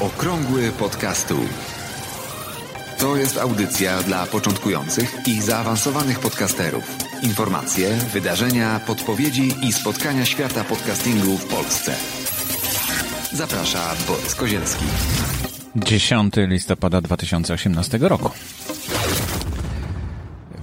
Okrągły podcastu. To jest audycja dla początkujących i zaawansowanych podcasterów. Informacje, wydarzenia, podpowiedzi i spotkania świata podcastingu w Polsce. Zaprasza Borys Kozielski. 10 listopada 2018 roku.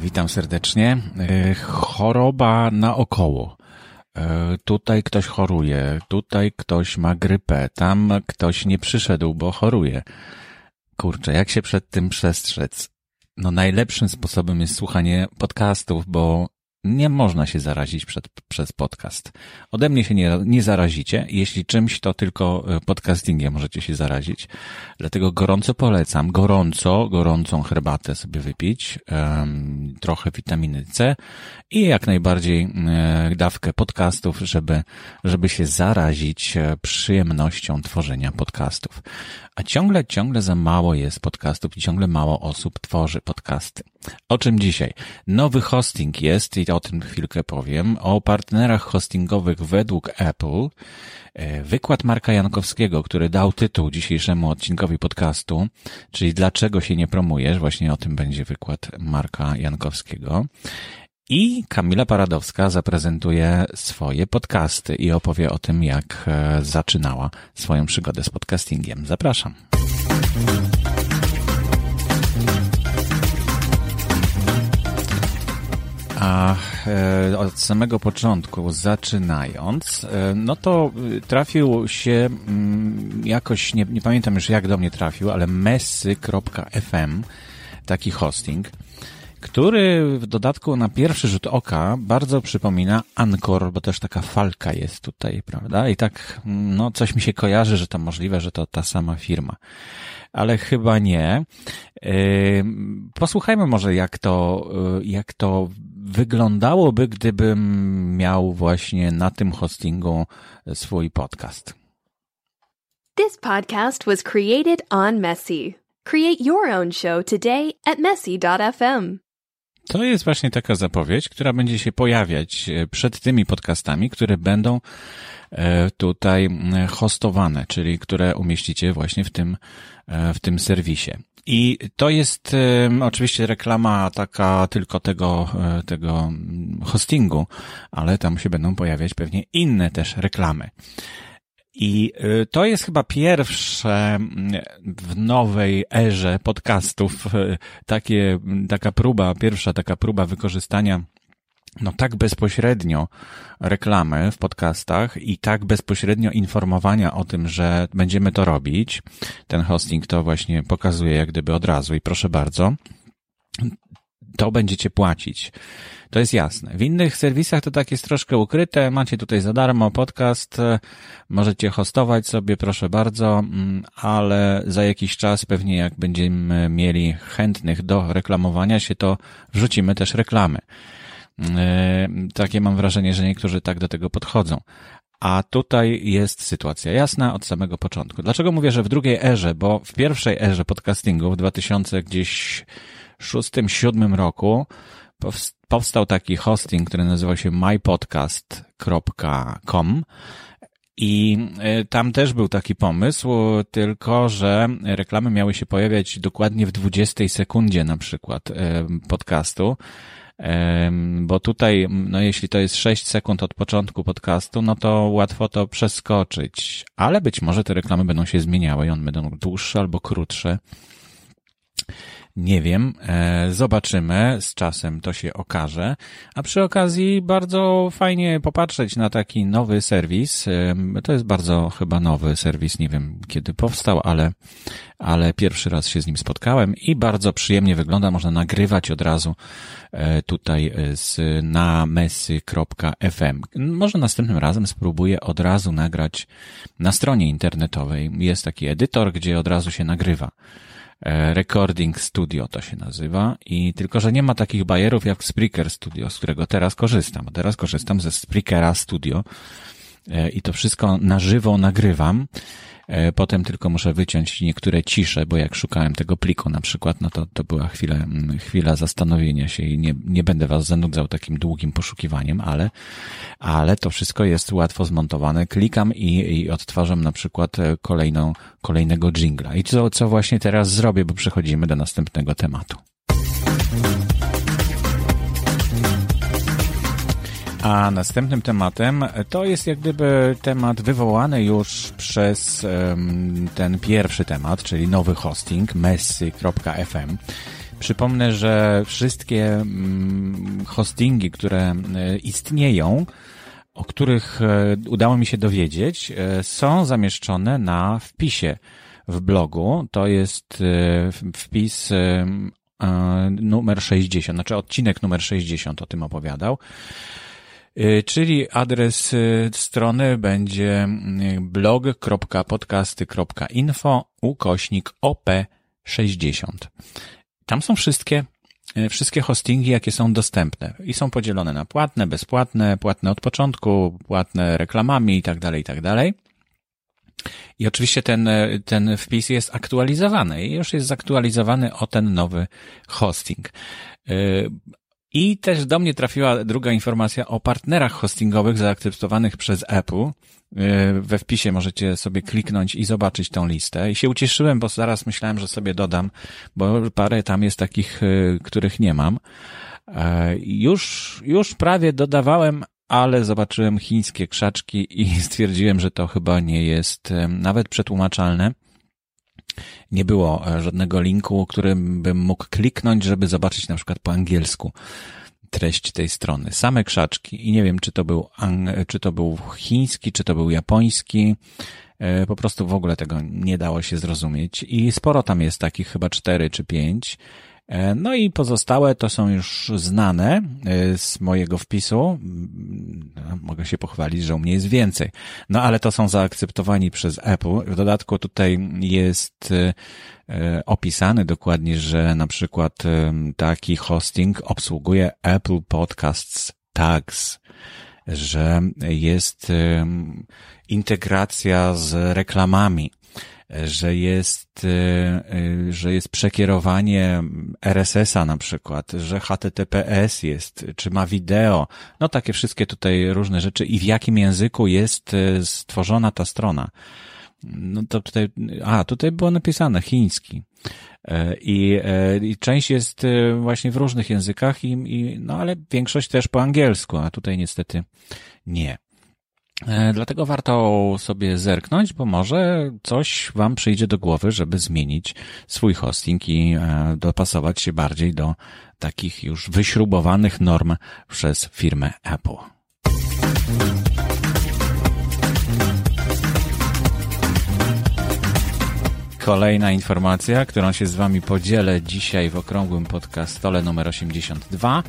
Witam serdecznie. E, choroba naokoło. E, tutaj ktoś choruje, tutaj ktoś ma grypę, tam ktoś nie przyszedł, bo choruje. Kurczę, jak się przed tym przestrzec? No najlepszym sposobem jest słuchanie podcastów, bo nie można się zarazić przed, przez podcast. Ode mnie się nie, nie zarazicie. Jeśli czymś, to tylko e, podcastingiem możecie się zarazić. Dlatego gorąco polecam, gorąco, gorącą herbatę sobie wypić, um, trochę witaminy C i jak najbardziej um, dawkę podcastów, żeby, żeby się zarazić e, przyjemnością tworzenia podcastów. A ciągle, ciągle za mało jest podcastów i ciągle mało osób tworzy podcasty. O czym dzisiaj? Nowy hosting jest i o tym chwilkę powiem. O partnerach hostingowych według Apple. E, wykład Marka Jankowskiego, który dał tytuł dzisiejszemu odcinkowi podcastu, czyli dlaczego się nie promujesz? Właśnie o tym będzie wykład Marka Jankowskiego. I Kamila Paradowska zaprezentuje swoje podcasty i opowie o tym, jak e, zaczynała swoją przygodę z podcastingiem. Zapraszam. A e, od samego początku, zaczynając, e, no to trafił się mm, jakoś, nie, nie pamiętam już jak do mnie trafił, ale messy.fm, taki hosting, który w dodatku na pierwszy rzut oka bardzo przypomina Anchor, bo też taka falka jest tutaj, prawda? I tak, no, coś mi się kojarzy, że to możliwe, że to ta sama firma. Ale chyba nie. Posłuchajmy może, jak to, y, jak to wyglądałoby, gdybym miał właśnie na tym hostingu swój podcast. This podcast was created on Messy. Create your own show today at messy.fm. To jest właśnie taka zapowiedź, która będzie się pojawiać e, przed tymi podcastami, które będą e, tutaj hostowane, czyli które umieścicie właśnie w tym, e, w tym serwisie. I to jest oczywiście reklama taka tylko tego, tego hostingu, ale tam się będą pojawiać pewnie inne też reklamy. I y, to jest chyba pierwsze mm, w nowej erze podcastów y, takie, taka próba, pierwsza taka próba wykorzystania no tak bezpośrednio reklamy w podcastach i tak bezpośrednio informowania o tym, że będziemy to robić. Ten hosting to właśnie pokazuje jak gdyby od razu i proszę bardzo, to będziecie płacić. To jest jasne. W innych serwisach to tak jest troszkę ukryte. Macie tutaj za darmo podcast, możecie hostować sobie, proszę bardzo, mm, ale za jakiś czas pewnie jak będziemy mieli chętnych do reklamowania się, to wrzucimy też reklamy. E, takie mam wrażenie, że niektórzy tak do tego podchodzą. A tutaj jest sytuacja jasna od samego początku. Dlaczego mówię, że w drugiej erze? Bo w pierwszej erze podcastingu w 2000 gdzieś szóstym, siódmym roku powstał taki hosting, który nazywał się mypodcast.com i e, tam też był taki pomysł, tylko że reklamy miały się pojawiać dokładnie w 20 sekundzie na przykład e, podcastu, bo tutaj, no jeśli to jest 6 sekund od początku podcastu, no to łatwo to przeskoczyć, ale być może te reklamy będą się zmieniały i one będą dłuższe albo krótsze. Nie wiem, e, zobaczymy, z czasem to się okaże. A przy okazji bardzo fajnie popatrzeć na taki nowy serwis. E, to jest bardzo chyba nowy serwis, nie wiem kiedy powstał, ale, ale pierwszy raz się z nim spotkałem i bardzo przyjemnie wygląda. Można nagrywać od razu e, tutaj z, na mesy.fm. Może następnym razem spróbuję od razu nagrać na stronie internetowej. Jest taki edytor, gdzie od razu się nagrywa. E, Recording Studio to się nazywa i tylko, że nie ma takich bajerów jak Spreaker Studio, z którego teraz korzystam. Teraz korzystam ze Spreakera Studio e, i to wszystko na żywo nagrywam. E, potem tylko muszę wyciąć niektóre cisze, bo jak szukałem tego pliku na przykład, no to, to była chwila, mm, chwila zastanowienia się i nie, nie będę was zanudzał takim długim poszukiwaniem, ale, ale to wszystko jest łatwo zmontowane. Klikam i, i odtwarzam na przykład e, kolejną, kolejnego jingla. I co, co właśnie teraz zrobię, bo przechodzimy do następnego tematu. A następnym tematem to jest jak gdyby temat wywołany już przez um, ten pierwszy temat, czyli nowy hosting messy.fm. Przypomnę, że wszystkie um, hostingi, które um, istnieją, o których e, udało mi się dowiedzieć, e, są zamieszczone na wpisie w blogu. To jest wpis numer 60, znaczy odcinek numer 60 o tym opowiadał. Y, czyli adres y, strony będzie y, blog.podcasty.info ukośnik op60. Tam są wszystkie wszystkie hostingi, jakie są dostępne i są podzielone na płatne, bezpłatne, płatne od początku, płatne reklamami i tak dalej, i tak dalej. I oczywiście ten, ten wpis jest aktualizowany i już jest zaktualizowany o ten nowy hosting. I też do mnie trafiła druga informacja o partnerach hostingowych zaakceptowanych przez Apple. E, we wpisie możecie sobie kliknąć i zobaczyć tą listę. I się ucieszyłem, bo zaraz myślałem, że sobie dodam, bo parę tam jest takich, e, których nie mam. E, już, już prawie dodawałem, ale zobaczyłem chińskie krzaczki i stwierdziłem, że to chyba nie jest nawet przetłumaczalne nie było e, żadnego linku, którym bym mógł kliknąć, żeby zobaczyć na przykład po angielsku treść tej strony. Same krzaczki i nie wiem, czy to był, czy to był chiński, czy to był japoński. E, po prostu w ogóle tego nie dało się zrozumieć i sporo tam jest takich, chyba cztery czy pięć. E, no i pozostałe to są już znane e, z mojego wpisu. Mm, mogę się pochwalić, że u mnie jest więcej. No ale to są zaakceptowani przez Apple. W dodatku tutaj jest e, opisany dokładnie, że na przykład taki hosting obsługuje Apple Podcasts Tags, że jest integracja z reklamami że jest, e, e, że jest przekierowanie RSS-a na przykład, że HTTPS jest, czy ma wideo, no takie wszystkie tutaj różne rzeczy i w jakim języku jest e, stworzona ta strona. No to tutaj, a tutaj było napisane chiński. I, I, część jest właśnie w różnych językach, i, i, no ale większość też po angielsku, a tutaj niestety nie. E, dlatego warto sobie zerknąć, bo może coś Wam przyjdzie do głowy, żeby zmienić swój hosting i e, dopasować się bardziej do takich już wyśrubowanych norm przez firmę Apple. Kolejna informacja, którą się z Wami podzielę dzisiaj w okrągłym podcastole numer 82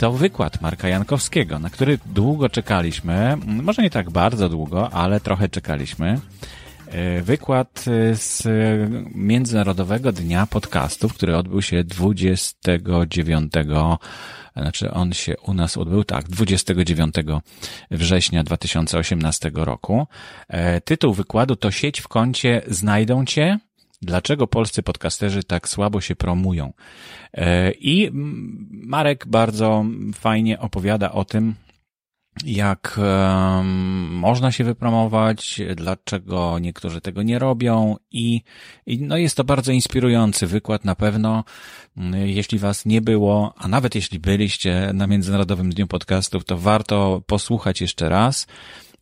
to wykład Marka Jankowskiego, na który długo czekaliśmy. Może nie tak bardzo długo, ale trochę czekaliśmy. E, wykład z Międzynarodowego Dnia Podcastów, który odbył się 29 znaczy on się u nas odbył, tak, 29 września 2018 roku. E, tytuł wykładu to Sieć w kącie znajdą cię, dlaczego polscy podcasterzy tak słabo się promują. E, I Marek bardzo fajnie opowiada o tym, jak um, można się wypromować, dlaczego niektórzy tego nie robią i, i no jest to bardzo inspirujący wykład na pewno. Jeśli was nie było, a nawet jeśli byliście na Międzynarodowym Dniu Podcastów, to warto posłuchać jeszcze raz.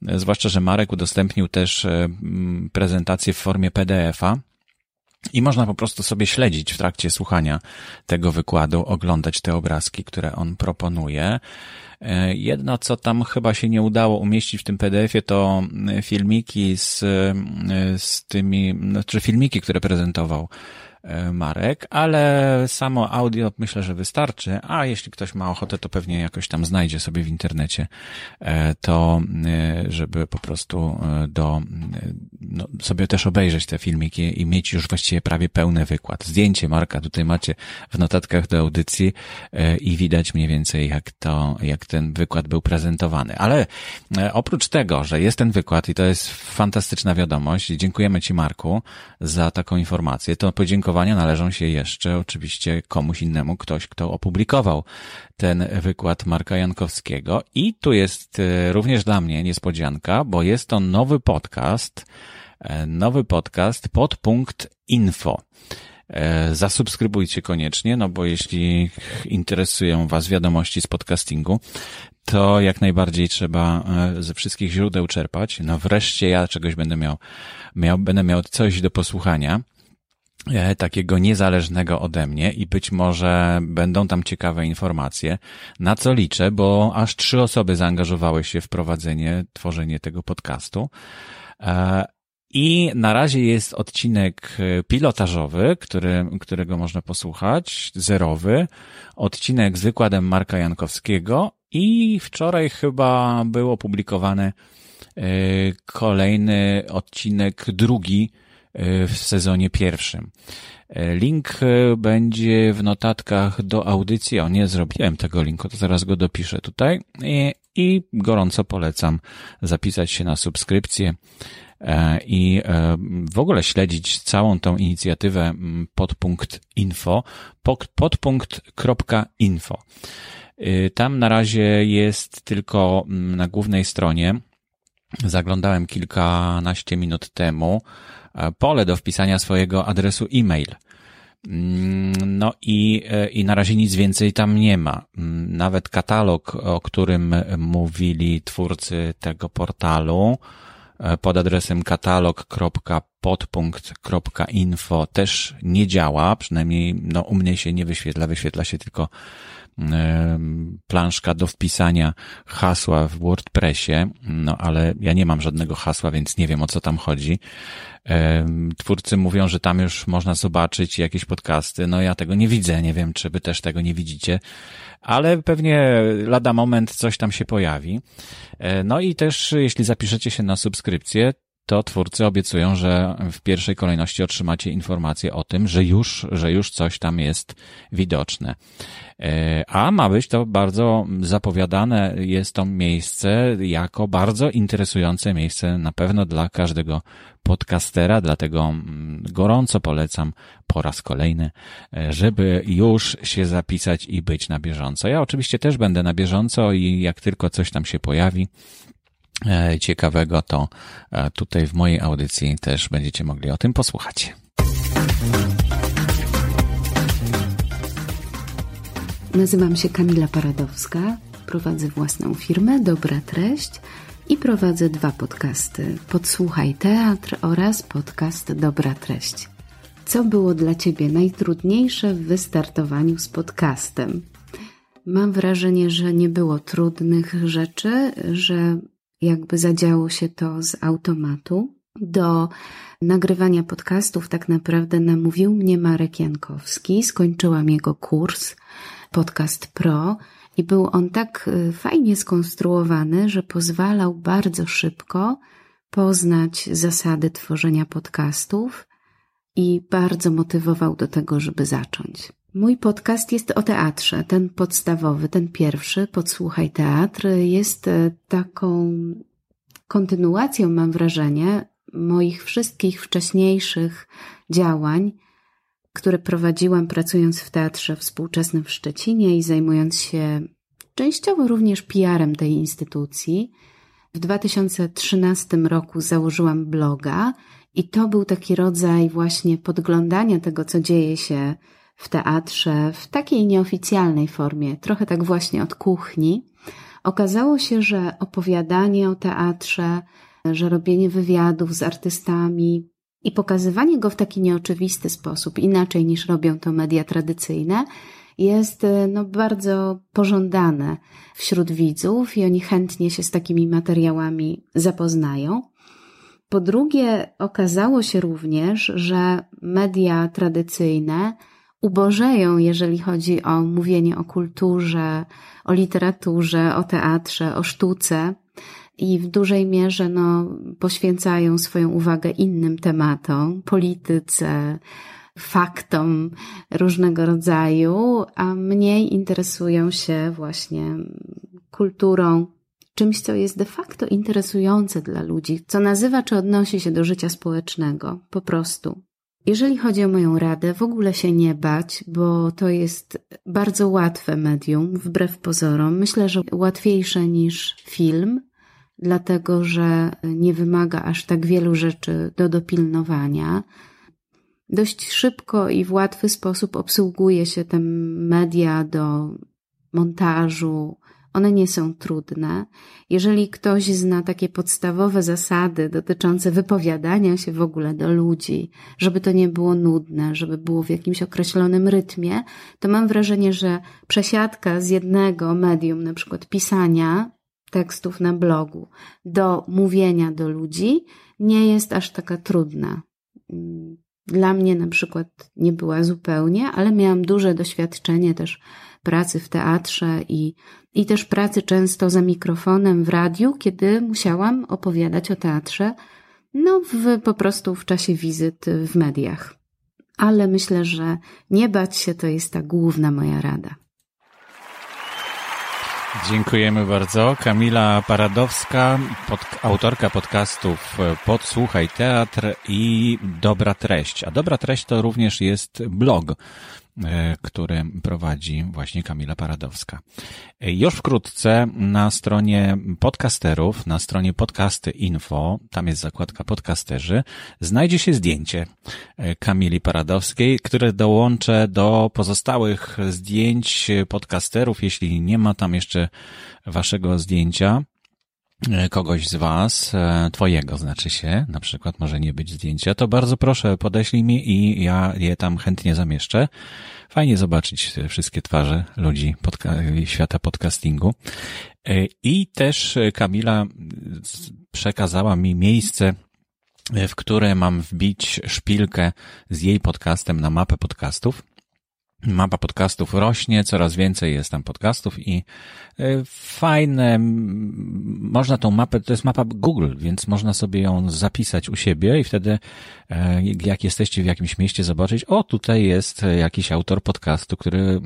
Zwłaszcza, że Marek udostępnił też prezentację w formie PDF-a i można po prostu sobie śledzić w trakcie słuchania tego wykładu, oglądać te obrazki, które on proponuje. E, jedno, co tam chyba się nie udało umieścić w tym PDF-ie, to filmiki z, z tymi, znaczy filmiki, które prezentował e, Marek, ale samo audio myślę, że wystarczy, a jeśli ktoś ma ochotę, to pewnie jakoś tam znajdzie sobie w internecie e, to, żeby po prostu do, no, sobie też obejrzeć te filmiki i mieć już właściwie prawie pełny wykład. Zdjęcie Marka tutaj macie w notatkach do audycji i widać mniej więcej jak to, jak ten wykład był prezentowany. Ale oprócz tego, że jest ten wykład i to jest fantastyczna wiadomość, dziękujemy Ci Marku za taką informację, to podziękowania należą się jeszcze oczywiście komuś innemu, ktoś, kto opublikował ten wykład Marka Jankowskiego. I tu jest e, również dla mnie niespodzianka, bo jest to nowy podcast, e, nowy podcast podpunkt info. E, zasubskrybujcie koniecznie, no bo jeśli interesują Was wiadomości z podcastingu, to jak najbardziej trzeba ze wszystkich źródeł czerpać. No wreszcie ja czegoś będę miał, miał, będę miał coś do posłuchania takiego niezależnego ode mnie i być może będą tam ciekawe informacje, na co liczę, bo aż trzy osoby zaangażowały się w prowadzenie, tworzenie tego podcastu. E, I na razie jest odcinek pilotażowy, który, którego można posłuchać, zerowy, odcinek z wykładem Marka Jankowskiego i wczoraj chyba był opublikowany e, kolejny odcinek, drugi e, w sezonie pierwszym. E, link będzie w notatkach do audycji. O, nie zrobiłem tego linku, to zaraz go dopiszę tutaj. I, i gorąco polecam zapisać się na subskrypcję i w ogóle śledzić całą tą inicjatywę podpunkt info, podpunkt.info. Tam na razie jest tylko na głównej stronie. Zaglądałem kilkanaście minut temu e, pole do wpisania swojego adresu e-mail. Mm, no i, e, i na razie nic więcej tam nie ma. Mm, nawet katalog, o którym mówili twórcy tego portalu, e, pod adresem katalog.podpunkt.info też nie działa, przynajmniej no, u mnie się nie wyświetla, wyświetla się tylko planszka do wpisania hasła w WordPressie, no ale ja nie mam żadnego hasła, więc nie wiem o co tam chodzi. Twórcy mówią, że tam już można zobaczyć jakieś podcasty, no ja tego nie widzę, nie wiem czy wy też tego nie widzicie, ale pewnie lada moment coś tam się pojawi. E, no i też jeśli zapiszecie się na subskrypcję, to twórcy obiecują, że w pierwszej kolejności otrzymacie informację o tym, że już, że już coś tam jest widoczne. E, a ma być to bardzo zapowiadane, jest to miejsce jako bardzo interesujące miejsce na pewno dla każdego podcastera, dlatego mm, gorąco polecam po raz kolejny, e, żeby już się zapisać i być na bieżąco. Ja oczywiście też będę na bieżąco i jak tylko coś tam się pojawi, ciekawego, to e, tutaj w mojej audycji też będziecie mogli o tym posłuchać. Nazywam się Kamila Paradowska, prowadzę własną firmę Dobra Treść i prowadzę dwa podcasty: Podsłuchaj Teatr oraz podcast Dobra Treść. Co było dla Ciebie najtrudniejsze w wystartowaniu z podcastem? Mam wrażenie, że nie było trudnych rzeczy, że jakby zadziało się to z automatu. Do nagrywania podcastów tak naprawdę namówił mnie Marek Jankowski. Skończyłam jego kurs Podcast Pro i był on tak y, fajnie skonstruowany, że pozwalał bardzo szybko poznać zasady tworzenia podcastów i bardzo motywował do tego, żeby zacząć. Mój podcast jest o teatrze. Ten podstawowy, ten pierwszy, Podsłuchaj Teatr, jest e, taką kontynuacją, mam wrażenie, moich wszystkich wcześniejszych działań, które prowadziłam pracując w teatrze współczesnym w Szczecinie i zajmując się częściowo również PR-em tej instytucji. W 2013 roku założyłam bloga i to był taki rodzaj właśnie podglądania tego, co dzieje się w teatrze w takiej nieoficjalnej formie, trochę tak właśnie od kuchni, okazało się, że opowiadanie o teatrze, że robienie wywiadów z artystami i pokazywanie go w taki nieoczywisty sposób, inaczej niż robią to media tradycyjne, jest no, bardzo pożądane wśród widzów i oni chętnie się z takimi materiałami zapoznają. Po drugie, okazało się również, że media tradycyjne ubożeją, jeżeli chodzi o mówienie o kulturze, o literaturze, o teatrze, o sztuce i w dużej mierze no, poświęcają swoją uwagę innym tematom, polityce, faktom różnego rodzaju, a mniej interesują się właśnie kulturą, czymś, co jest de facto interesujące dla ludzi, co nazywa czy odnosi się do życia społecznego, po prostu. Jeżeli chodzi o moją radę, w ogóle się nie bać, bo to jest bardzo łatwe medium, wbrew pozorom. Myślę, że łatwiejsze niż film, dlatego że nie wymaga aż tak wielu rzeczy do dopilnowania. Dość szybko i w łatwy sposób obsługuje się te media do montażu, one nie są trudne. Jeżeli ktoś zna takie podstawowe zasady dotyczące wypowiadania się w ogóle do ludzi, żeby to nie było nudne, żeby było w jakimś określonym rytmie, to mam wrażenie, że przesiadka z jednego medium, na przykład pisania tekstów na blogu, do mówienia do ludzi, nie jest aż taka trudna. Dla mnie na przykład nie była zupełnie, ale miałam duże doświadczenie też pracy w teatrze i, i też pracy często za mikrofonem w radiu, kiedy musiałam opowiadać o teatrze, no w, po prostu w czasie wizyt w mediach. Ale myślę, że nie bać się to jest ta główna moja rada. Dziękujemy bardzo. Kamila Paradowska, pod, autorka podcastów Podsłuchaj Teatr i Dobra Treść. A Dobra Treść to również jest blog który prowadzi właśnie Kamila Paradowska. E, już wkrótce na stronie podcasterów, na stronie podcasty info, tam jest zakładka podcasterzy, znajdzie się zdjęcie e, Kamili Paradowskiej, które dołączę do pozostałych zdjęć podcasterów, jeśli nie ma tam jeszcze waszego zdjęcia E, kogoś z Was, e, Twojego znaczy się, na przykład może nie być zdjęcia, to bardzo proszę podeślij mi i ja je tam chętnie zamieszczę. Fajnie zobaczyć wszystkie twarze ludzi podca- świata podcastingu. E, I też Kamila przekazała mi miejsce, w które mam wbić szpilkę z jej podcastem na mapę podcastów. Mapa podcastów rośnie, coraz więcej jest tam podcastów i e, fajne, można tą mapę, to jest mapa Google, więc można sobie ją zapisać u siebie i wtedy e, jak jesteście w jakimś mieście zobaczyć, o tutaj jest jakiś autor podcastu, który,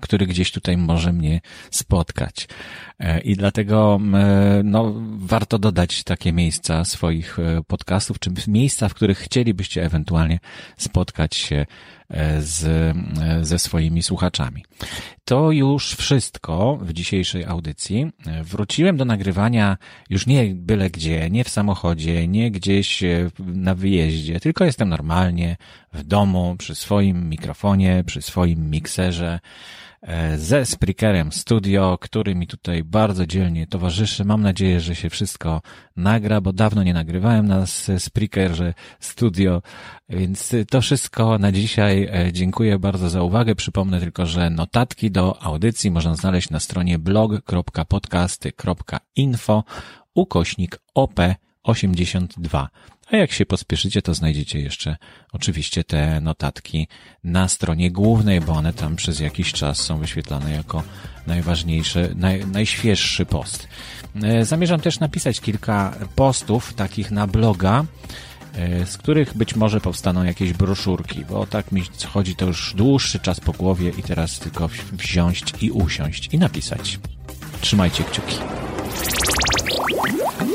który gdzieś tutaj może mnie spotkać. E, I dlatego no, warto dodać takie miejsca swoich podcastów, czy miejsca, w których chcielibyście ewentualnie spotkać się z, ze swoimi słuchaczami. To już wszystko w dzisiejszej audycji. Wróciłem do nagrywania już nie byle gdzie, nie w samochodzie, nie gdzieś na wyjeździe, tylko jestem normalnie w domu, przy swoim mikrofonie, przy swoim mikserze E, ze Spreakerem Studio, który mi tutaj bardzo dzielnie towarzyszy. Mam nadzieję, że się wszystko nagra, bo dawno nie nagrywałem na Spreakerze Studio, więc to wszystko na dzisiaj. E, dziękuję bardzo za uwagę. Przypomnę tylko, że notatki do audycji można znaleźć na stronie blog.podcasty.info ukośnik OP82. A jak się pospieszycie, to znajdziecie jeszcze oczywiście te notatki na stronie głównej, bo one tam przez jakiś czas są wyświetlane jako najważniejszy, naj, najświeższy post. E, zamierzam też napisać kilka postów takich na bloga, e, z których być może powstaną jakieś broszurki, bo tak mi chodzi to już dłuższy czas po głowie i teraz tylko wziąć i usiąść i napisać. Trzymajcie kciuki.